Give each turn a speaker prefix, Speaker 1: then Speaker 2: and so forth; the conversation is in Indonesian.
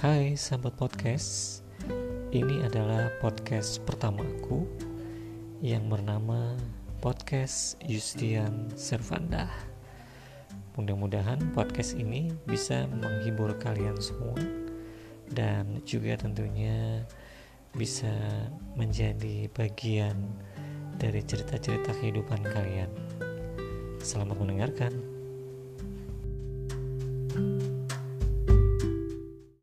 Speaker 1: Hai, sahabat podcast. Ini adalah podcast pertama aku yang bernama Podcast Yustian Servanda. Mudah-mudahan podcast ini bisa menghibur kalian semua dan juga tentunya bisa menjadi bagian dari cerita-cerita kehidupan kalian. Selamat mendengarkan.